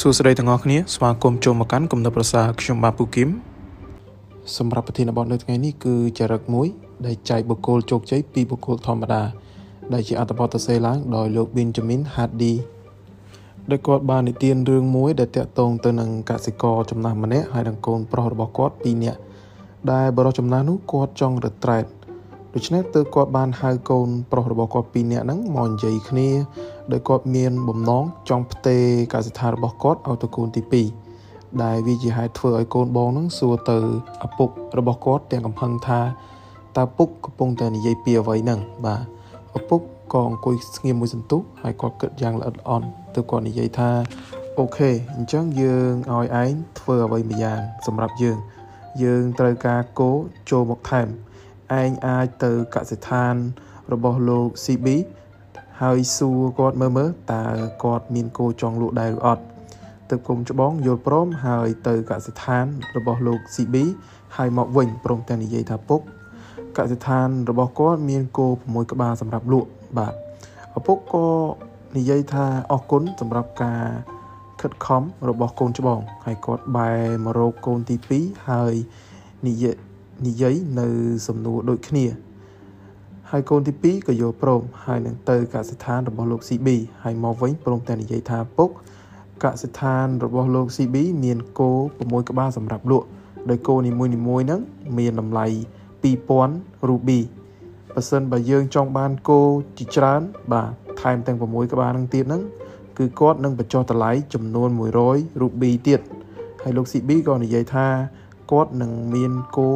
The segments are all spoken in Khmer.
សួស្តីទាំងអស់គ្នាស្វាគមន៍ចូលមកកាន់គំនិតប្រសាខ្ញុំបាទពូគឹមសម្រាប់ប្រធានបទនៅថ្ងៃនេះគឺចរិតមួយដែលចែកបុគ្គលជោគជ័យពីបុគ្គលធម្មតា ដែលជាអត្ថបទសរសេរឡើងដោយលោក Benjamin Hardy ដែលគាត់បាននិទានរឿងមួយដែលតាក់ទងទៅនឹងកសិករចំណាស់ម្នាក់ហើយនឹងកូនប្រុសរបស់គាត់ពីរនាក់ដែលបរិសុទ្ធចំណាស់នោះគាត់ចង់រត្រែតដូច្នេះទើបគាត់បានហៅកូនប្រុសរបស់គាត់ពីរនាក់ហ្នឹងមកនិយាយគ្នា ដោយគាត់មានបំណងចង់ផ្ទេរកសិដ្ឋានរបស់គាត់ឲ្យទៅកូនទី2ដែលវាជាហេតុធ្វើឲ្យកូនបងហ្នឹងសួរទៅឪពុករបស់គាត់ទាំងកំហឹងថាតើពុកកំពុងតែនិយាយពីអ្វីហ្នឹងបាទឪពុកក៏អង្គុយស្ងៀមមួយសន្ទុះហើយគាត់គិតយ៉ាងល្អិតល្អន់ទើបគាត់និយាយថាអូខេអញ្ចឹងយើងឲ្យឯងធ្វើអ្វីម្យ៉ាងសម្រាប់យើង យើងត្រូវការគោចូលមកថែមឯងអាចទៅកសិដ្ឋានរបស់លោក CB ហើយសួរគាត់មើលមើលតើគាត់មានគោចង់លក់ដែរឬអត់ទៅគុំច្បងយល់ព្រមហើយទៅកសិដ្ឋានរបស់លោក CB ហើយមកវិញព្រមទាំងនិយាយថាពុកកសិដ្ឋានរបស់គាត់មានគោ6ក្បាលសម្រាប់លក់បាទឪពុកក៏និយាយថាអរគុណសម្រាប់ការខិតខំរបស់កូនច្បងហើយគាត់បែរមករកកូនទី2ហើយនិយាយនិយាយនៅសំណួរដូចគ្នា ហើយកូនទី2ក៏យល់ព្រមហើយនឹងទៅកសិដ្ឋានរបស់លោក CB ហើយមកវិញព្រមទាំងនិយាយថាពុកកសិដ្ឋានរបស់លោក CB មានគោ6ក្បាលសម្រាប់លក់ដោយគោនីមួយៗហ្នឹងមានតម្លៃ2000រូប៊ីបើសិនបើយើងចង់បានគោជាច្រើន បាទថែមទាំង6ក្បាលហ្នឹងទៀតហ្នឹងគឺគាត់នឹងបញ្ចុះតម្លៃចំនួន100រូប៊ីទៀតហើយលោក CB ក៏និយាយថាគាត់នឹងមានគោ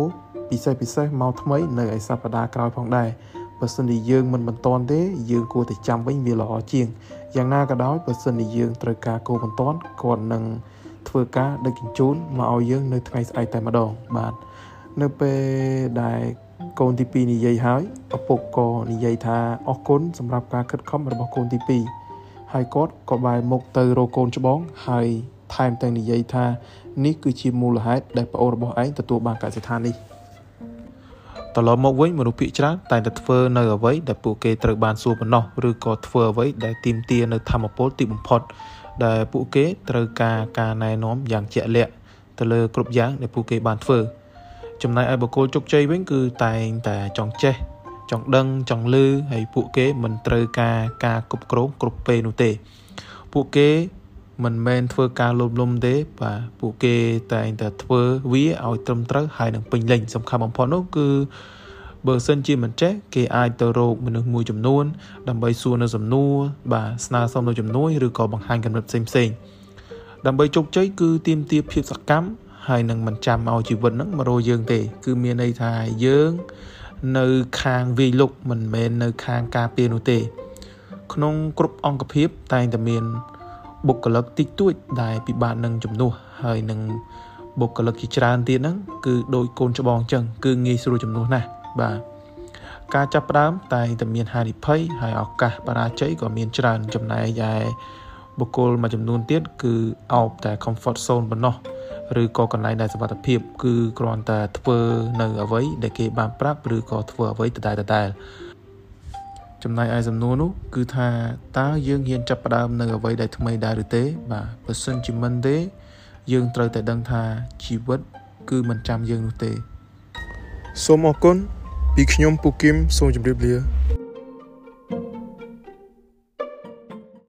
ពិសេសពិសេសមកថ្មីនៅឯសប្តាហ៍ក្រោយផងដែរ បើសិនជាយើងមិនបន្តទេយើងគួរតែចាំវិញវាល្អជាងយ៉ាងណាក៏ដោយបើសិនជាយើងត្រូវការគោបន្តគាត់នឹងធ្វើការដឹកជញ្ជូនមកឲ្យយើងនៅថ្ងៃស្អែកតែម្ដងបាទនៅពេលដែលកូនទី2និយាយហើយឪពុកក៏និយាយថាអរគុណសម្រាប់ការខិតខំរបស់កូនទី2ហើយគាត់ក៏បែរមុខទៅរកកូនច្បងហើយថែមទាំងនិយាយថានេះគឺជាមូលហេតុដែលប្អូនរបស់ឯងទទួលបានកសិដ្ឋាននេះ ត្រឡប់មកវិញមនុស្សភាគច្រើនតែងតែធ្វើនៅអ្វីដែលពួកគេត្រូវបានសួរប៉ុណ្ណោះឬក៏ធ្វើអ្វីដែលទាមទារនៅធម៌ពលទីបំផុត ដែលពួកគេត្រូវការការណែនាំយ៉ាងជាក់លាក់ទៅលើគ្រប់យ៉ាងដែលពួកគេបានធ្វើចំណែកឯបុគ្គលជោគជ័យវិញគឺតែងតែចង់ចេះចង់ដឹងចង់លឺហើយពួកគេមិនត្រូវការការគ្រប់គ្រងគ្រប់ពេលនោះទេ ពួកគេ មិនមែនធ្វើការលោភលំទេបាទពួកគេតែងតែធ្វើវាឲ្យត្រឹមត្រូវហើយនឹងពេញលេញសំខាន់បំផុតនោះគឺបើសិនជាមិនចេះគេអាចទៅរកមនុស្សមួយចំនួន ដើម្បីសួរនៅសំណួរបាទស្នើសុំនៅចំនួនឬក៏បង្ហាញគំនិតផ្សេងផ្សេងដើម្បីជោគជ័យគឺទាមទារភាពសកម្មហើយនឹងមិនចាំឲ្យជីវិតហ្នឹងមករកយើងទេ គឺមានន័យថាយើង នៅខាងវាយលុកមិនមែននៅខាងការពារនោះទេ ក្នុងគ្រប់អង្គភាពតែងតែមាន បុគ្គលិកតិចតួចដែលពិបាកនឹងជំនួសហើយនឹងបុគ្គលិកជាច្រើនទៀតហ្នឹងគឺដូចកូនច្បងអញ្ចឹងគឺងាយស្រួលជំនួសណាស់បាទការចាប់ផ្ដើមតែងតែមានហានិភ័យហើយឱកាសបរាជ័យក៏មានច្រើនចំណែកឯបុគ្គលមួយចំនួនទៀតគឺអោបតែ comfort zone ប៉ុណ្ណោះឬក៏កន្លែងដែលសុវត្ថិភាព គឺគ្រាន់តែធ្វើនៅអ្វីដែលគេបានប្រាប់ឬក៏ធ្វើអ្វីដដែលដដែល ចំណែកឯសំណួរនោះគឺថាតើយើងហ៊ានចាប់ផ្ដើមនៅអ្វីដែលថ្មីដែរឬទេ បាទបើសិនជាមិនទេ យើងត្រូវតែដឹងថាជីវិត គឺមិនចាំយើងនោះទេសូមអរគុណពីខ្ញុំពូគឹមសូមជម្រាបលា